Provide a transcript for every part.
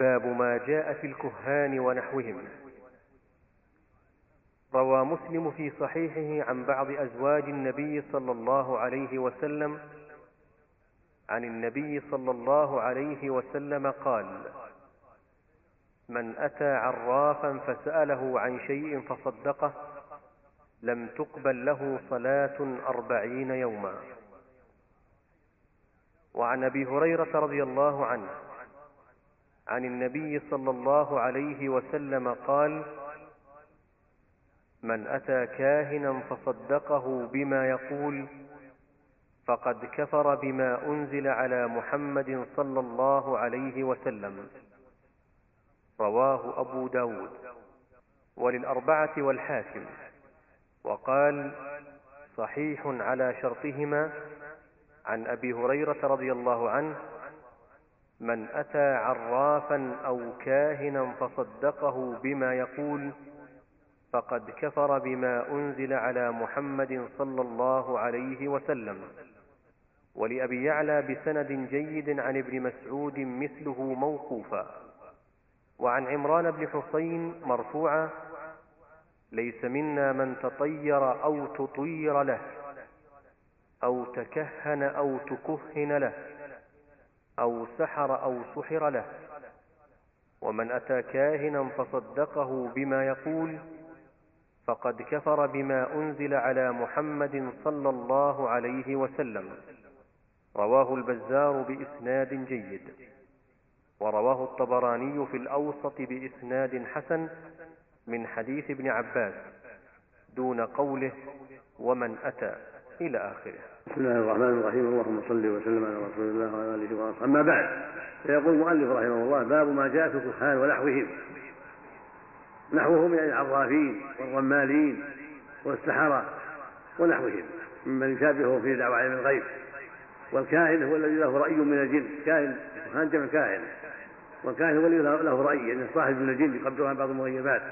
باب ما جاء في الكهان ونحوهم. روى مسلم في صحيحه عن بعض أزواج النبي صلى الله عليه وسلم عن النبي صلى الله عليه وسلم قال من أتى عرافا فسأله عن شيء فصدقه لم تقبل له صلاة أربعين يوما. وعن أبي هريرة رضي الله عنه عن النبي صلى الله عليه وسلم قال من أتى كاهنا فصدقه بما يقول فقد كفر بما أنزل على محمد صلى الله عليه وسلم. رواه أبو داود. وللأربعة والحاكم. وقال صحيح على شرطهما عن أبي هريرة رضي الله عنه من أتى عرافا أو كاهنا فصدقه بما يقول فقد كفر بما أنزل على محمد صلى الله عليه وسلم. ولأبي يعلى بسند جيد عن ابن مسعود مثله موقوفا. وعن عمران بن حصين مرفوعا ليس منا من تطير أو تطير له أو تكهن أو تكهن له. أو سحر أو سحر له. ومن أتى كاهنا فصدقه بما يقول فقد كفر بما أنزل على محمد صلى الله عليه وسلم. رواه البزار بإسناد جيد. ورواه الطبراني في الأوسط بإسناد حسن من حديث ابن عباس دون قوله ومن أتى إلى آخره. بسم الله الرحمن الرحيم. اللهم صل وسلم على رسول الله وعلى آله وأصحابه. أما بعد فيقول المؤلف رحمه الله باب ما جاء في الكهان ونحوهم. نحوهم يعني العرافين والرمالين والسحرة ونحوهم ممن يشابهه في دعوى علم الغيب. والكاهن هو الذي له رأي من الجن. كاهن كهان جمع كاهن والكاهن هو الذي له رأي يعني صاحب من الجن يقدر عن بعض المغيبات.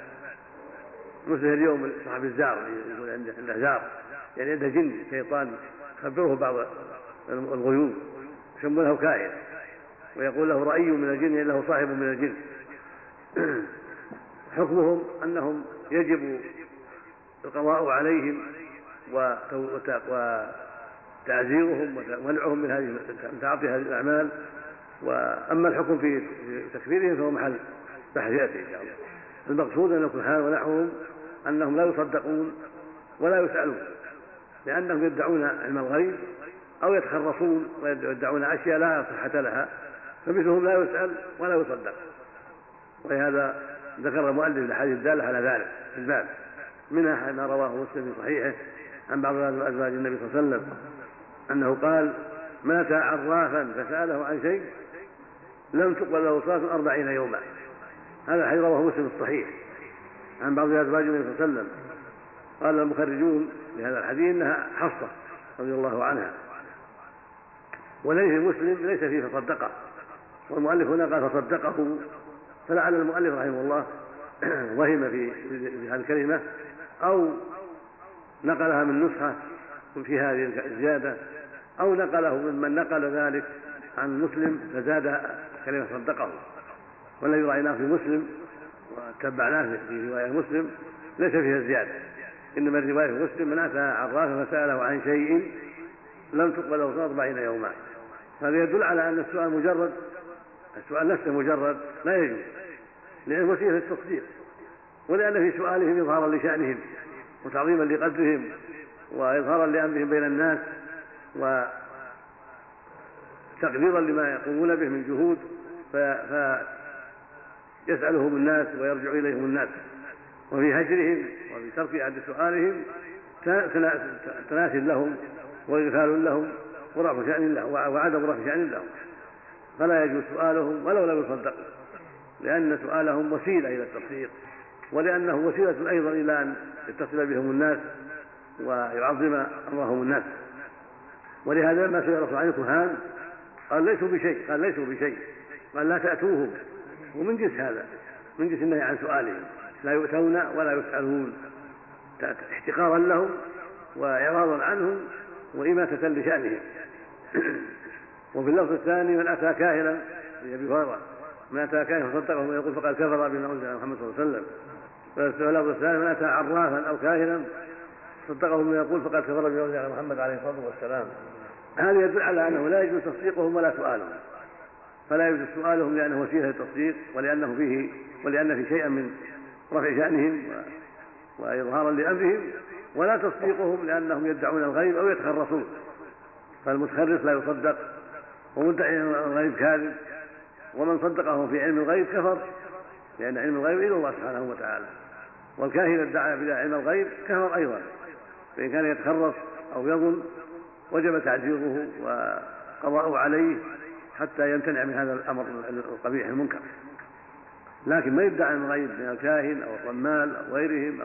مثل اليوم صاحب الزار يقول عنده زار يعني عنده جن شيطان يخبره بعض الغيوب يسمونه كاهن ويقول له رأي من الجن له صاحب من الجن. حكمهم أنهم يجب القضاء عليهم وتعزيرهم ومنعهم من هذه من تعاطي هذه الأعمال. وأما الحكم في تكفيرهم فهو محل بحث يأتي إن شاء الله. المقصود أن الكهان ونحوهم أنهم لا يصدقون ولا يسألون. لأنهم يدعون علم الغيب أو يتخرصون ويدعون أشياء لا صحة لها فمثلهم لا يسأل ولا يصدق. ولهذا ذكر المؤلف الأحاديث الدالة على ذلك في الباب منها ما رواه مسلم في صحيحه عن بعض أزواج النبي صلى الله عليه وسلم أنه قال مات عرافا فسأله عن شيء لم تقبل له صلاة أربعين يوما. هذا الحديث رواه مسلم الصحيح عن بعض أزواج النبي صلى الله عليه وسلم. قال المخرجون لهذا الحديث إنها حصه رضي الله عنها. وليس مسلم ليس فيه فصدقه. والمؤلف هنا قال فصدقه. فلعل المؤلف رحمه الله وهم في هذه الكلمة أو نقلها من نسخة في هذه الزيادة أو نقله ممن نقل ذلك عن مسلم فزاد كلمة صدقه. والذي رأيناه في مسلم وتبعناه في رواية مسلم ليس فيها زيادة. إنما الرواية في مسلم من أتى عرافا فسأله عن شيء لم تقبل له أربعين يوما هذا يدل على أن السؤال مجرد السؤال نفسه مجرد لا يجوز لأنه وسيلة للتصديق ولأن في سؤالهم إظهارا لشأنهم وتعظيما لقدرهم وإظهارا لأمرهم بين الناس وتقديرا لما يقومون به من جهود فيسألهم الناس ويرجع إليهم الناس. وفي هجرهم وفي ترك عند سؤالهم تناس لهم وإغفال لهم ورفع شأن لهم وعدم رفع شأن لهم فلا يجوز سؤالهم ولو لم يصدقوا لأن سؤالهم وسيلة إلى التصديق ولأنه وسيلة أيضا إلى أن يتصل بهم الناس ويعظم أمرهم الناس. ولهذا لما سئل الرسول عن الكهان قال ليسوا بشيء. قال ليسوا بشيء. قال لا تأتوهم. ومن جنس هذا؟ من جنس النهي عن سؤالهم. لا يؤتون ولا يسألون. احتقارا لهم وإعراضا عنهم وإماتة لشأنهم. وفي اللفظ الثاني من أتى كاهنا لأبي هريرة. من أتى كاهنا فصدقه ويقول فقد كفر بما على محمد صلى الله عليه وسلم. والسؤال الثاني من أتى عرافا أو كاهنا صدقه ويقول يقول فقد كفر بما على محمد عليه الصلاة والسلام. هذا يدل على أنه لا يجوز تصديقهم ولا سؤالهم. فلا يجوز سؤالهم لأنه وسيلة للتصديق ولأنه فيه ولأن في شيئا من رفع شأنهم وإظهارا لأمرهم ولا تصديقهم لأنهم يدعون الغيب أو يتخرصون فالمتخرص لا يصدق ومدعي الغيب كاذب ومن صدقه في علم الغيب كفر لأن علم الغيب إلى الله سبحانه وتعالى. والكاهن ادعى بلا علم الغيب كفر أيضا فإن كان يتخرص أو يظن وجب تعزيره وقضاؤه عليه حتى يمتنع من هذا الأمر القبيح المنكر. لكن ما يدعى علم الغيب من الكاهن أو الرمال أو غيرهم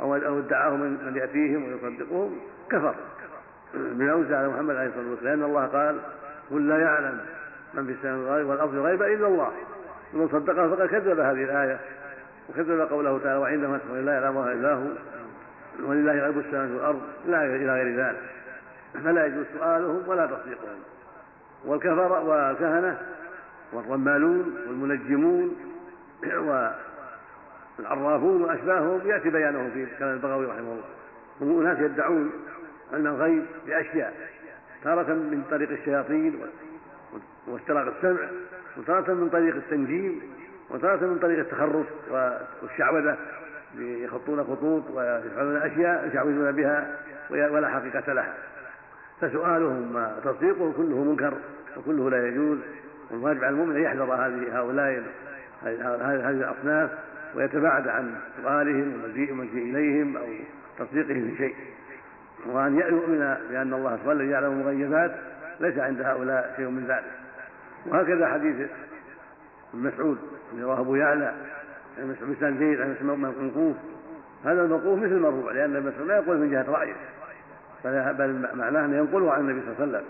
أو أو ادعاه من يأتيهم ويصدقهم كفر. بما انزل على محمد عليه الصلاة والسلام لأن الله قال قل لا يعلم من في السماء والأرض والأرض الغيب إلا الله. ومن صدقه فقد كذب هذه الآية وكذب قوله تعالى وعندما تقول لا يعلمها إلا هو ولله غيب السماوات والأرض لا إلى غير ذلك. فلا يجوز سؤالهم ولا تصديقهم. والكفر والكهنة والرمالون والمنجمون والعرافون وأشباههم يأتي بيانهم في كلام البغوي رحمه الله. هم أناس يدعون أن الغيب بأشياء تارة من طريق الشياطين واستراق السمع وتارة من طريق التنجيم وتارة من طريق التخرص والشعوذة يخطون خطوط ويفعلون أشياء يشعوذون بها ولا حقيقة لها. فسؤالهم وتصديقهم كله منكر وكله لا يجوز. والواجب على المؤمن أن يحذر هذه هؤلاء هذه الأصناف ويتباعد عن سؤالهم ومجيء المجيء إليهم أو تصديقهم في شيء. وأن يؤمن بأن الله سبحانه يعلم المغيبات ليس عند هؤلاء شيء من ذلك. وهكذا حديث ابن مسعود رواه أبو يعلى بن زيد عن موقوف هذا الموقوف مثل المرفوع لأن ابن مسعود لا يقول من جهة رأيه. بل معناه أنه ينقله عن النبي صلى الله عليه وسلم.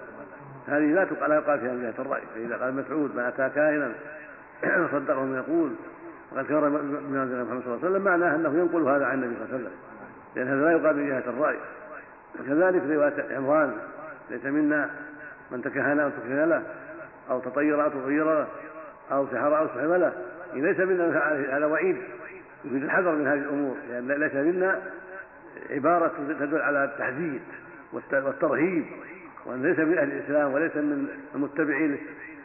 هذه لا لا يقال فيها من جهة الرأي. فإذا قال مسعود من أتى كاهنا وصدقه من يقول وقد بما محمد صلى الله عليه وسلم معناه أنه ينقل هذا عن النبي صلى الله عليه وسلم لأن هذا لا يقال من جهة الرأي. وكذلك رواية عمران ليس منا من تكهن أو تكهن له أو تطير أو تطير له أو سحر أو سحر له ليس منا هذا وعيد يريد الحذر من هذه الأمور لأن يعني ليس منا عبارة تدل على التحديد والترهيب وأن ليس من أهل الإسلام وليس من المتبعين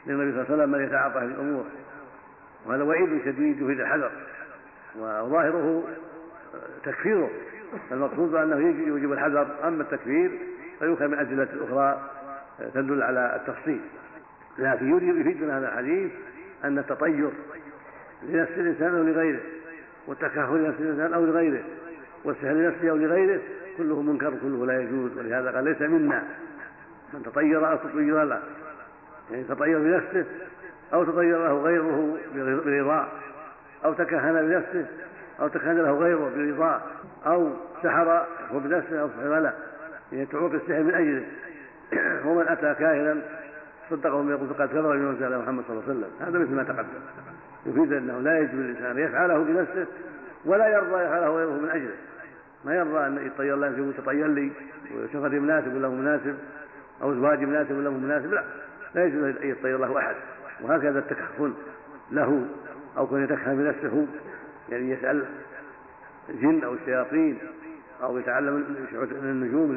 للنبي صلى الله عليه وسلم من يتعاطى هذه الأمور. وهذا وعيد شديد يفيد الحذر وظاهره تكفيره. المقصود أنه يوجب الحذر أما التكفير فيؤخذ من ادله أخرى تدل على التفصيل. لكن يفيد من هذا الحديث أن التطير لنفس الإنسان أو لغيره والتكهن لنفس الإنسان أو لغيره والسحر لنفسه أو لغيره كله منكر كله لا يجوز. ولهذا قال ليس منا من تطير أو تطير له يعني تطير بنفسه أو تطير له غيره برضاه أو تكهن بنفسه أو تكهن له غيره برضاه أو سحر هو بنفسه أو سحر له يعني تعوق السحر من أجله. ومن أتى كاهنا صدقه بما يقول فقد كفر بما أنزل محمد صلى الله عليه وسلم. هذا مثل ما تقدم. يفيد أنه لا يجب للإنسان أن يفعله بنفسه ولا يرضى يفعله غيره من أجله. ما يرضى أن يطير له يقول تطير لي وسفري مناسب ولا مناسب أو زواجي مناسب ولا مناسب لا. لا يجوز أن يطير له أحد. وهكذا التكهن له أو كان يتكهن بنفسه يعني يسأل الجن أو الشياطين أو يتعلم النجوم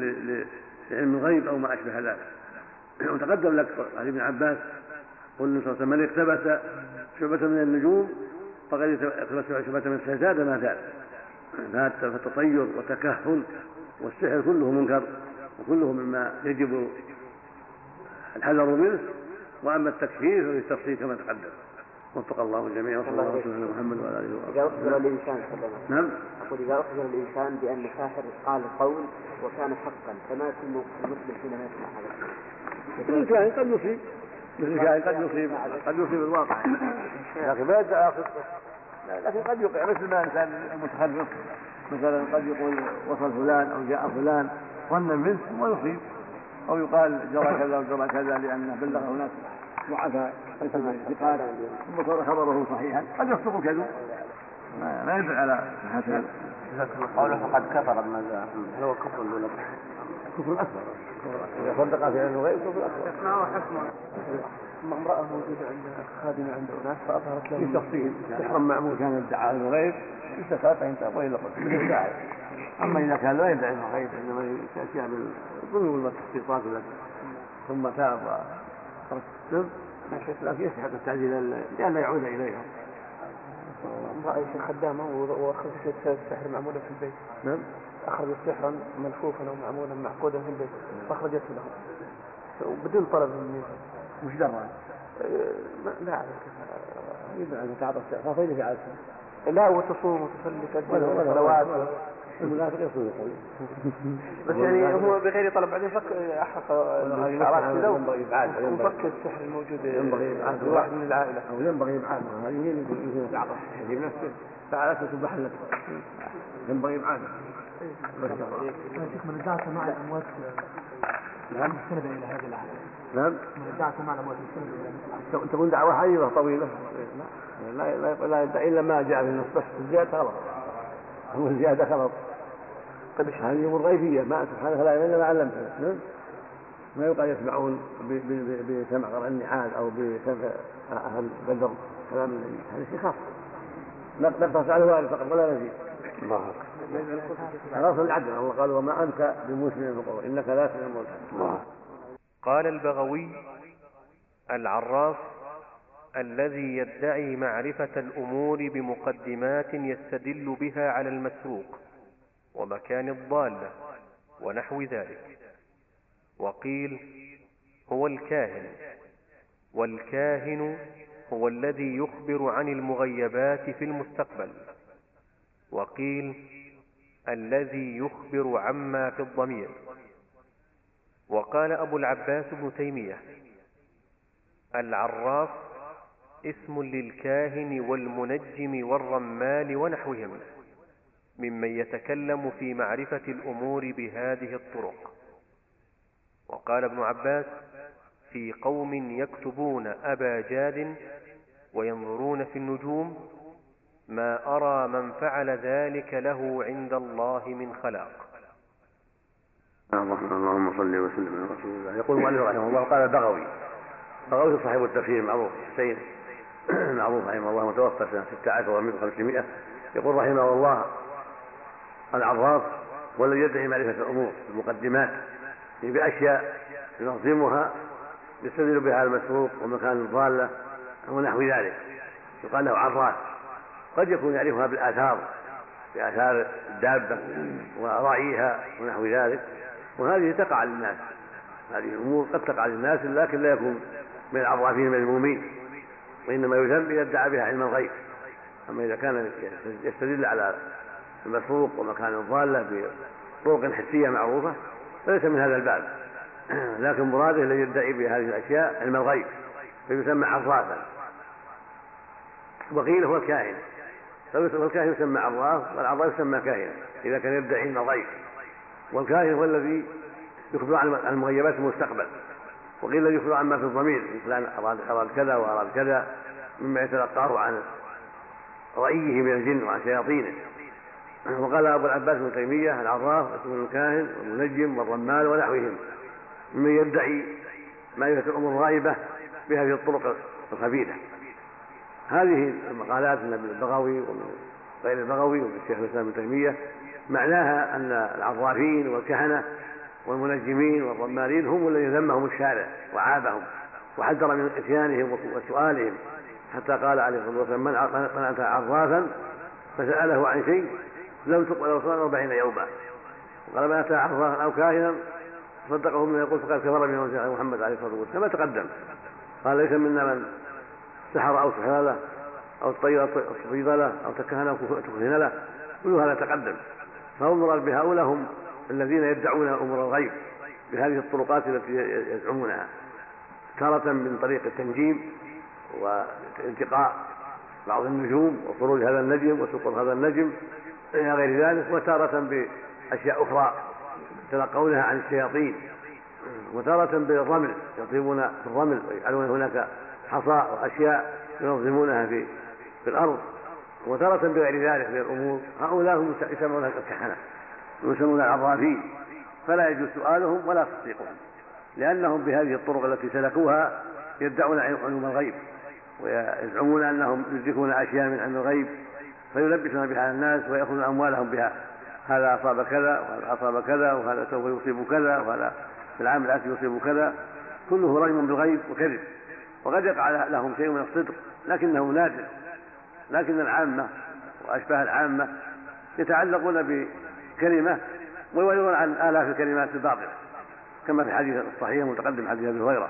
لعلم الغيب أو ما أشبه ذلك. وتقدم لك عن ابن عباس قل صلى الله من اقتبس شعبة من النجوم فقد اقتبس شعبة من زاد ما زاد. فالتطير والتكهن والسحر كله منكر وكله مما يجب الحذر منه. وأما التكفير ففي التفصيل كما تقدم. وفق الله الجميع وصلى الله على سيدنا محمد وعلى آله وصحبه اذا أخبر الإنسان نعم. أقول إذا أخبر الإنسان بأن ساحر قال قول وكان حقا فما يكون المسلم حينما يسمع هذا الكائن قد يصيب. مثل الكائن قد يصيب. قد يصيب الواقع. لكن ما يدعى لكن قد يوقع مثل ما الانسان المتخرف مثلا قد يقول وصل فلان أو جاء فلان ظنا منه ويصيب. أو يقال جرى كذا وجرى كذا لأنه بلغه ناس ضعفاء ثقات ثم صار خبره صحيحا. قد يصدق الكذب ما يدل على صحة قوله فقد كفر ما هل هو كفر ولا كفر أكبر. إذا صدق في علم الغيب كفر أكبر. ما هو حكمه امرأة موجودة عند خادمة عند أناس فأظهرت لهم في تفصيل. سحرا معمول كان ادعى علم الغيب. استفاد فإن قتل مثل الساحر أما إذا كان لا يدعي علم الغيب إنما يأتي بالظلم والاستيطان ثم تاب وترك السب لكن يستحق التعديل لئلا يعود إليها. امرأة خدامة وأخرجت السحر معمولة في البيت. نعم. أخرجت سحرا ملفوفا أو معمولا معقودا في البيت. فأخرجته له. بدون طلب مني مش درى أه، لا أعرف إذا أنت تعطى فاضل في عادته لا وتصوم وتصلي تأدي الصلوات المنافق يصوم يصلي بس يعني هو بغير طلب بعدين فك احرق الشعرات كذا وفك السحر الموجود ينبغي ابعاده واحد من العائلة. أو ينبغي ابعاده هذه هي اللي يمكن تعطى يجيب نفسه فعلته تباح لك ينبغي ابعاده شيخ من ادعى سماع الأموات نعم. مستند إلى هذه الاحاديث نعم. من ادعى سماع الأموات مستند إلى تكون دعوة حديثة طويلة. لا لا لا يدعي إلا ما جاء في النص بس الزيادة غلط. هو الزيادة غلط. طيب هذه أمور غيبية ما سبحانه فلا إلا ما علمته. نعم؟ ما يقال يسمعون بسمع قرع النعال أو بسمع أهل بدر كلام النبي هذا شيء خاص. نقتص على الوارد فقط ولا نزيد الله خلاص العدل. الله قال وما أنت بمسلم بالقول إنك لا تسمع الله قال البغوي العراف الذي يدعي معرفة الأمور بمقدمات يستدل بها على المسروق. ومكان الضالة ونحو ذلك. وقيل هو الكاهن والكاهن هو الذي يخبر عن المغيبات في المستقبل. وقيل الذي يخبر عما في الضمير. وقال أبو العباس ابن تيمية العراف اسم للكاهن والمنجم والرمال ونحوهم. ممن يتكلم في معرفة الأمور بهذه الطرق. وقال ابن عباس في قوم يكتبون أبا جاد وينظرون في النجوم ما أرى من فعل ذلك له عند الله من خلاق. اللهم صل وسلم على رسول الله يقول المؤلف رحمه الله قال البغوي بغوي صاحب التفسير معروف حسين معروف رحمه الله متوفى سنة 16 و500 يقول رحمه الله العراف والذي يدعي معرفة الأمور المقدمات يعني بأشياء ينظمها يستدل بها المسروق ومكان الضالة ونحو ذلك. يقال له عراف. قد يكون يعرفها بالآثار بآثار الدابة وراعيها ونحو ذلك. وهذه تقع للناس. هذه الأمور قد تقع للناس لكن لا يكون من العرافين المذمومين وإنما يذم إذا ادعى بها علم الغيب. أما إذا كان يستدل على المسروق ومكان الضالة بطرق حسية معروفة فليس من هذا الباب. لكن مراده الذي يدعي بهذه الأشياء علم الغيب فيسمى عرافا وقيل هو الكاهن. فالكاهن يسمى عراف والعراف يسمى كاهنا إذا كان يدعي علم الغيب. والكاهن هو الذي يخبر عن المغيبات المستقبل. وقيل الذي يخبر عما في الضمير فلان أراد كذا وأراد كذا مما يتلقاه عن رأيه من الجن وعن شياطينه. وقال أبو العباس بن تيمية العراف اسم الكاهن والمنجم والرمال ونحوهم ممن يدعي معرفة الأمور الغائبة بهذه الطرق الخبيثة. هذه المقالات من ابن البغوي ومن غير البغوي ومن الشيخ الإسلام ابن تيمية معناها أن العرافين والكهنة والمنجمين والرمالين هم الذين ذمهم الشارع وعابهم وحذر من إتيانهم وسؤالهم. حتى قال عليه الصلاة والسلام من أتى عرافا فسأله عن شيء لم تقبل صلاه أربعين يوما. وقال من أتى عرافا أو كاهنا صدقه من يقول فقد كفر انزل محمد عليه الصلاة والسلام. كما تقدم. قال ليس منا من سحر أو سحر له أو طير تصفيد له أو تكهن أو تكهن له. كل هذا تقدم. المراد بهؤلاء هم الذين يدعون أمور الغيب بهذه الطرقات التي يزعمونها تارة من طريق التنجيم والتقاء بعض النجوم وخروج هذا النجم وسقوط هذا النجم. إلى غير ذلك وتارة بأشياء أخرى. يتلقونها عن الشياطين. وتارة بالرمل يطيبون في الرمل ويجعلون هناك حصى وأشياء ينظمونها في في الأرض. وتارة بغير ذلك من الأمور. هؤلاء هم يسمون الكهنة ويسمون العرافين. فلا يجوز سؤالهم ولا تصديقهم لأنهم بهذه الطرق التي سلكوها يدعون علوم الغيب ويزعمون أنهم يدركون أشياء من علم الغيب. فيلبسون بها الناس ويأخذون أموالهم بها. هذا أصاب كذا وهذا أصاب كذا وهذا سوف يصيب كذا وهذا في العام الآتي يصيب كذا. كله رجم بالغيب وكذب. وقد يقع لهم شيء من الصدق لكنه نادر. لكن العامة وأشباه العامة يتعلقون بكلمة ويولون عن آلاف الكلمات الباطلة. كما في الحديث الصحيح المتقدم حديث أبي هريرة.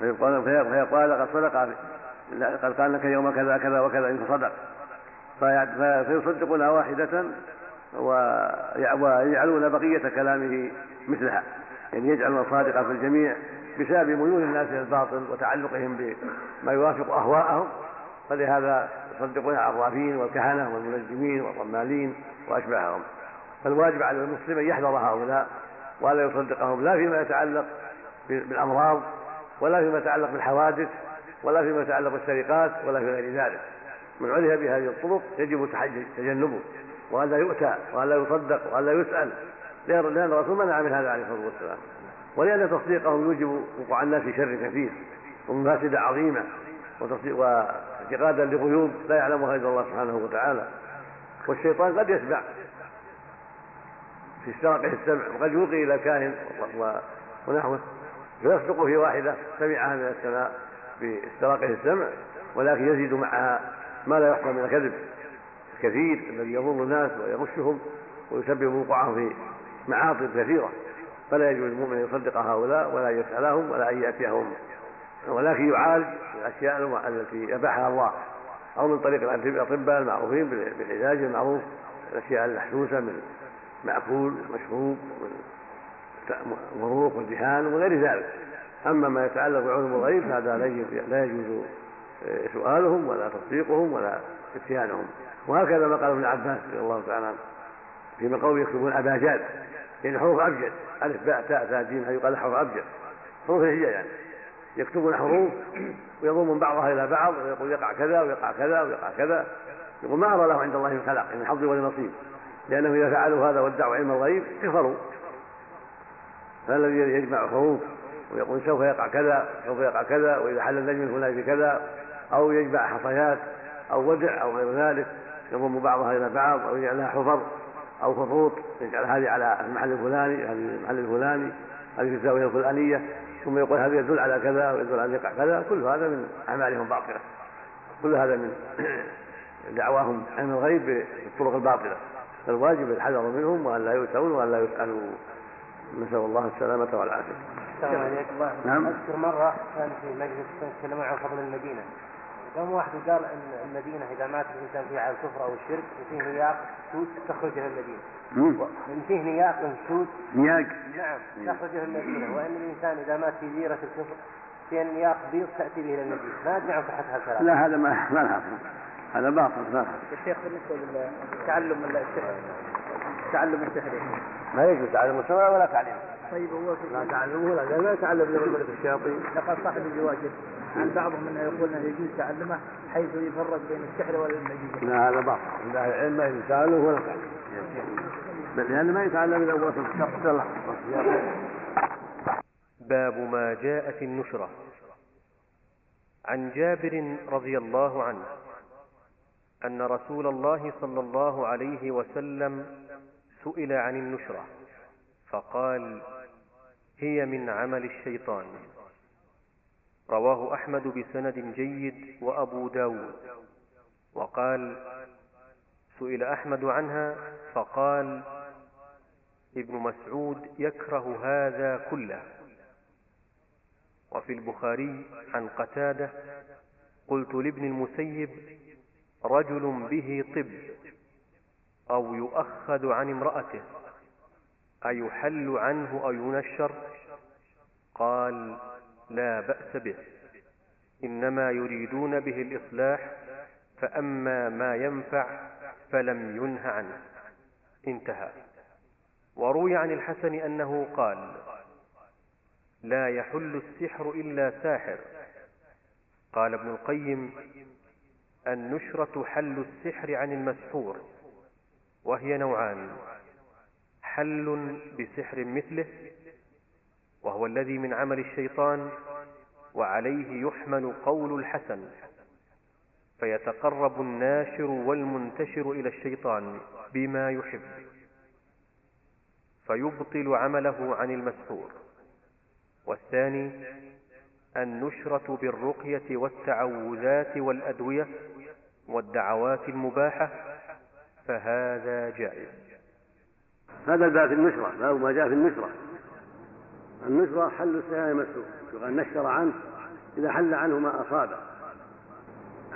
فيقال فيقال قد صدق قد قال لك يوم كذا كذا وكذا إن صدق فيصدقونها واحدة ويجعلون بقية كلامه مثلها. يعني يجعلون الصادق في الجميع بسبب ميول الناس إلى الباطل وتعلقهم بما يوافق أهواءهم. فلهذا يصدقون العرافين والكهنة والمنجمين والرمالين وأشباههم. فالواجب على المسلم أن يحذر هؤلاء ولا يصدقهم لا فيما يتعلق بالأمراض ولا فيما يتعلق بالحوادث ولا فيما يتعلق بالسرقات ولا في غير ذلك. من عرف بهذه الطرق يجب تجنبه. وألا يؤتى وألا يصدق وألا يسأل. لأن الرسول منع من هذا عليه الصلاة والسلام. ولأن تصديقهم يوجب وقوع الناس في شر كثير ومفاسدة عظيمة واعتقادا لغيوب لا يعلمها إلا الله سبحانه وتعالى. والشيطان قد يتبع في استراقه السمع وقد يلقي إلى كاهن ونحوه. فيصدق في واحدة سمعها من السماء باستراقه السمع ولكن يزيد معها ما لا يحصى من الكذب الكثير الذي يضر الناس ويغشهم ويسبب وقوعهم في معاطب كثيرة. فلا يجوز المؤمن أن يصدق هؤلاء ولا يسألهم ولا أن يأتيهم. ولكن يعالج الأشياء التي أباحها الله أو من طريق الأطباء المعروفين بالعلاج المعروف الأشياء المحسوسة من مأكول مشروب مروق ودهان وغير ذلك. أما ما يتعلق بعلوم الغيب فهذا لا يجوز سؤالهم ولا تصديقهم ولا اتيانهم وهكذا ما قال ابن عباس رضي الله تعالى عنه فيما قوم يكتبون أباجاد يعني حروف أبجد. ألف باء تاء ثاء جيم يقال حروف أبجد. حروف هي يعني. يكتبون حروف ويضمون بعضها إلى بعض ويقول يقع كذا ويقع كذا ويقع كذا. يقول ما أرى له عند الله من خلق من حظ ولا نصيب. لأنه إذا فعلوا هذا وادعوا علم الغيب كفروا. فالذي يجمع حروف ويقول سوف يقع كذا سوف يقع كذا وإذا حل النجم الفلاني كذا. أو يجمع حصيات أو ودع أو غير ذلك يضم بعضها إلى بعض أو يجعلها حفر أو خطوط يجعل هذه على المحل الفلاني هذه المحل الفلاني هذه في الزاوية الفلانية ثم يقول هذا يدل على كذا ويدل على يقع كذا كل هذا من أعمالهم باطلة كل هذا من دعواهم عن الغيب بالطرق الباطلة فالواجب الحذر منهم وأن لا يؤتون وأن لا يسألوا نسأل الله السلامة والعافية. السلام عليكم. نعم. أذكر مرة كان في مجلس يتكلمون عن فضل المدينة. يوم واحد قال إن المدينة إذا مات الإنسان فيها على الكفر أو الشرك وفيه نياق سود تخرجه المدينة. ان فيه نياق سود نياق نعم تخرجه المدينة وإن الإنسان إذا مات في ديره الكفر في نياق بيض تأتي به إلى المدينة، ما أدري عن صحه هالكلام. لا هذا ما ما لها هذا باطل ما لها. الشيخ بالنسبة للتعلم السحر تعلم السحر ما يجوز تعلم السحر ولا تعليم. طيب هو لا تعلمه ولا لا يتعلم من الشياطين. لقد صاحب الزواج عن بعضهم انه يقول انه يجوز تعلمه حيث يفرق بين السحر والمعجزه. لا هذا باطل، عند أهل العلم ما يتعلم ولا تعلم. بل لأنه ما يتعلم الا وصف الله. باب ما جاء في النشرة عن جابر رضي الله عنه أن رسول الله صلى الله عليه وسلم سئل عن النشرة فقال هي من عمل الشيطان رواه أحمد بسند جيد وأبو داود. وقال سئل أحمد عنها فقال ابن مسعود يكره هذا كله. وفي البخاري عن قتادة قلت لابن المسيب رجل به طب أو يؤخذ عن امرأته أيحل عنه أو ينشر؟ قال لا بأس به. إنما يريدون به الإصلاح فأما ما ينفع فلم ينه عنه. انتهى. وروي عن الحسن أنه قال لا يحل السحر إلا ساحر. قال ابن القيم النشرة حل السحر عن المسحور وهي نوعان حل بسحر مثله وهو الذي من عمل الشيطان وعليه يحمل قول الحسن فيتقرب الناشر والمنتشر إلى الشيطان بما يحب فيبطل عمله عن المسحور. والثاني النشرة بالرقية والتعوذات والأدوية والدعوات المباحة فهذا جائز. هذا الباب في النشرة؟ باب ما جاء في النشرة؟ النشرة حل السيان المسحور يقال نشر عنه إذا حل عنه ما أصابه.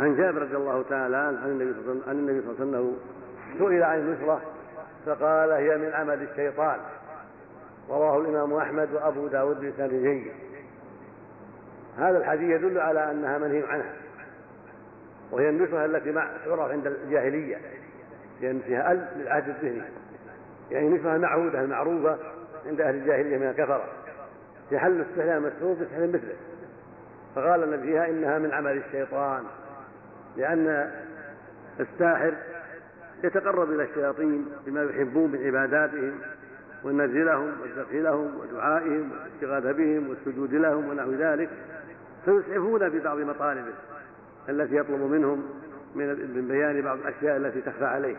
عن جابر رضي الله تعالى عن النبي صلى الله عليه وسلم أنه سئل عن النشرة فقال هي من عمل الشيطان. رواه الإمام أحمد وأبو داود بسند جيد. هذا الحديث يدل على أنها منهي عنها. وهي النشرة التي تعرف عند الجاهلية لأن فيها أل للعهد الذهني. يعني نشرة المعهودة المعروفة عند أهل الجاهلية من الكفرة. في حل السحر المسحور بسحر مثله. فقال النبي فيها إنها من عمل الشيطان لأن الساحر يتقرب إلى الشياطين بما يحبون من عباداتهم والنذر لهم لهم ودعائهم والاستغاثة بهم والسجود لهم ونحو ذلك. فيسعفون ببعض مطالبه التي يطلب منهم من بيان بعض الأشياء التي تخفى عليه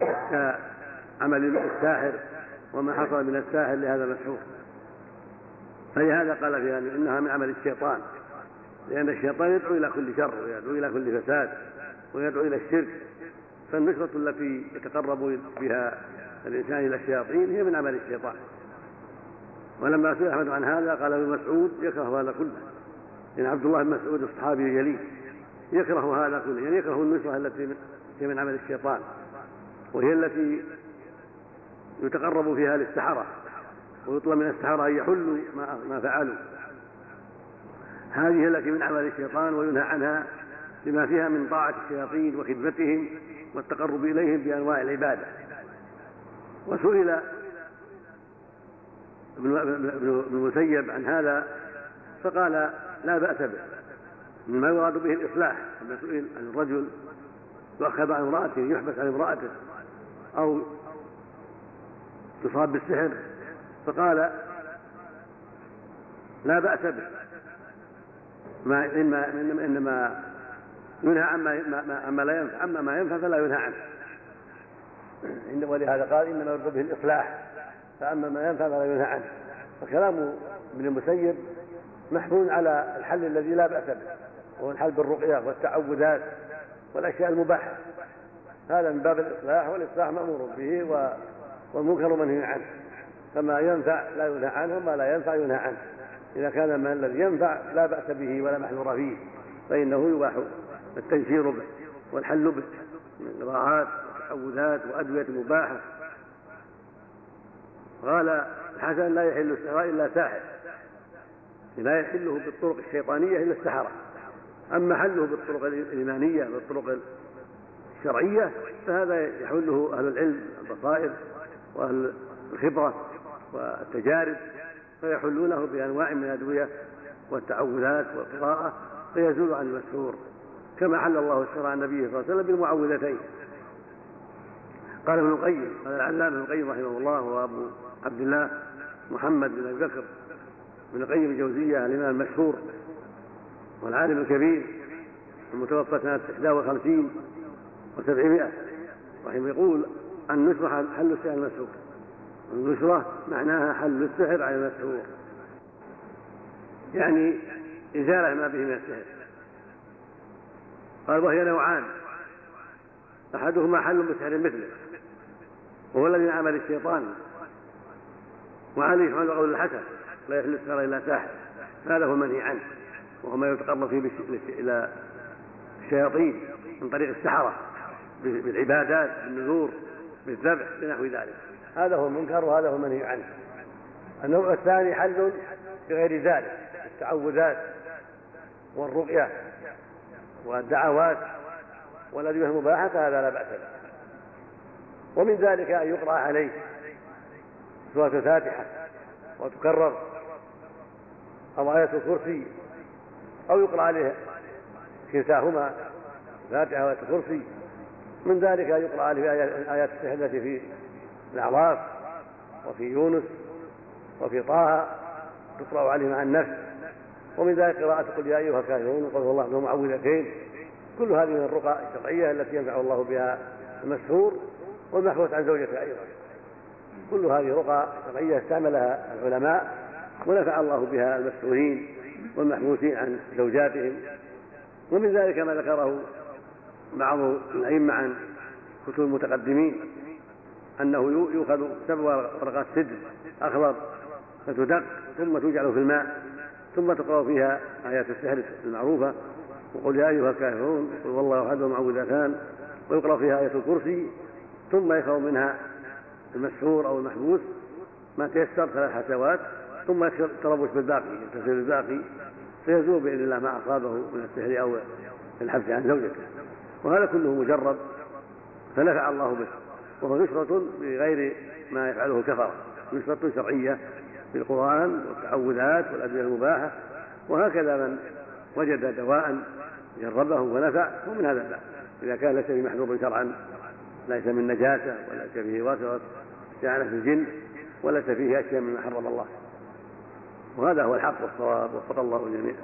كعمل الساحر وما حصل من الساحر لهذا المسحور فلهذا قال فيها إنها من عمل الشيطان. لأن الشيطان يدعو إلى كل شر ويدعو إلى كل فساد ويدعو إلى الشرك. فالنشرة التي يتقرب بها الإنسان إلى الشياطين هي من عمل الشيطان. ولما سئل أحمد عن هذا قال ابن مسعود يكره هذا كله. لأن عبد الله بن مسعود الصحابي الجليل يكره هذا كله يعني يكره النشرة التي هي من عمل الشيطان. وهي التي يتقرب فيها للسحرة. ويطلب من السحرة أن يحلوا ما فعلوا. هذه التي من عمل الشيطان وينهى عنها لما فيها من طاعة الشياطين وخدمتهم والتقرب إليهم بأنواع العبادة. وسئل ابن المسيب عن هذا فقال لا بأس به مما يراد به الإصلاح. لما سئل عن الرجل يؤخذ عن امرأته يحبس عن امرأته أو يصاب بالسحر فقال لا بأس به. ما إنما, إنما ينهى عما عما لا ينفع. عما ما ينفع فلا ينهى عنه. ولهذا قال إنما يرد به الإصلاح. فأما ما ينفع فلا ينهى عنه. فكلام ابن المسيب محمول على الحل الذي لا بأس به. وهو الحل بالرقية والتعوذات والأشياء المباحة. هذا من باب الإصلاح والإصلاح مأمور به والمنكر منهي عنه. فما ينفع لا ينهى عنه وما لا ينفع ينهى عنه. إذا كان ما الذي ينفع لا بأس به ولا محذور فيه فإنه يباح التنشير به والحل به من قراءات وتعوذات وأدوية مباحة. قال الحسن لا يحل السحر إلا ساحر. لا يحله بالطرق الشيطانية إلا السحرة. أما حله بالطرق الإيمانية بالطرق الشرعية فهذا يحله أهل العلم البصائر وأهل الخبرة. والتجارب فيحلونه بأنواع من الأدوية والتعوذات والقراءة فيزول عن المسحور كما حل الله الشرع عن النبي صلى الله عليه وسلم بالمعوذتين. قال ابن القيم قال العلامة ابن القيم رحمه الله وأبو عبد الله محمد بن أبي بكر. ابن القيم الجوزية الإمام المشهور والعالم الكبير المتوفى سنة 51 و700 رحمه يقول النشرة حل السحر المسحور النشرة معناها حل السحر على المسحور يعني إزالة ما به من السحر. قال وهي نوعان. أحدهما حل بسحر مثله وهو الذي عمل الشيطان. وعليه يحمل قول الحسن لا يحل السحر إلا ساحر. هذا هو المنهي عنه وهو ما يتقرب فيه إلى الشياطين من طريق السحرة بالعبادات بالنذور بالذبح بنحو ذلك. هذا هو المنكر وهذا هو المنهي عنه. النوع الثاني حل بغير ذلك التعوذات والرقية والدعوات والأدوية المباحة فهذا لا بأس به. ومن ذلك أن يقرأ عليه سورة الفاتحة وتكرر أو آية الكرسي أو يقرأ عليه كلتاهما الفاتحة وآية الكرسي. من ذلك أن يقرأ عليه آيات السحر التي في الأعراف وفي يونس وفي طه تقرأ عليه مع النفس. ومن ذلك قراءة قل يا أيها الكافرون هو الله معوذتين. كل هذه من الرقى الشرعية التي ينفع الله بها المسحور والمحفوظ عن زوجته أيضا. كل هذه رقى شرعية استعملها العلماء ونفع الله بها المسحورين والمحبوسين عن زوجاتهم. ومن ذلك ما ذكره بعض الأئمة عن كتب المتقدمين. أنه يؤخذ سبع ورقات سدر أخضر فتدق ثم توجعل في الماء ثم تقرأ فيها آيات السحر المعروفة وقل يا أيها الكافرون قل والله أحد ومعوذتان ويقرأ فيها آية الكرسي ثم يخرج منها المسحور أو المحبوس ما تيسر ثلاث حسوات ثم يكثر التربص بالباقي يتصل بالباقي فيزول بإذن الله ما أصابه من السحر أو الحبس عن زوجته. وهذا كله مجرب فنفع الله به. وهو نشرة بغير ما يفعله الكفرة نشرة شرعية بالقرآن والتعوذات والأدوية المباحة وهكذا من وجد دواء جربه ونفع هو من هذا الباب. إذا كان ليس بمحذور شرعا ليس من نجاسة وليس فيه واسطة استعانة الجن وليس فيه أشياء مما حرم الله. وهذا هو الحق والصواب وفق الله الجميع.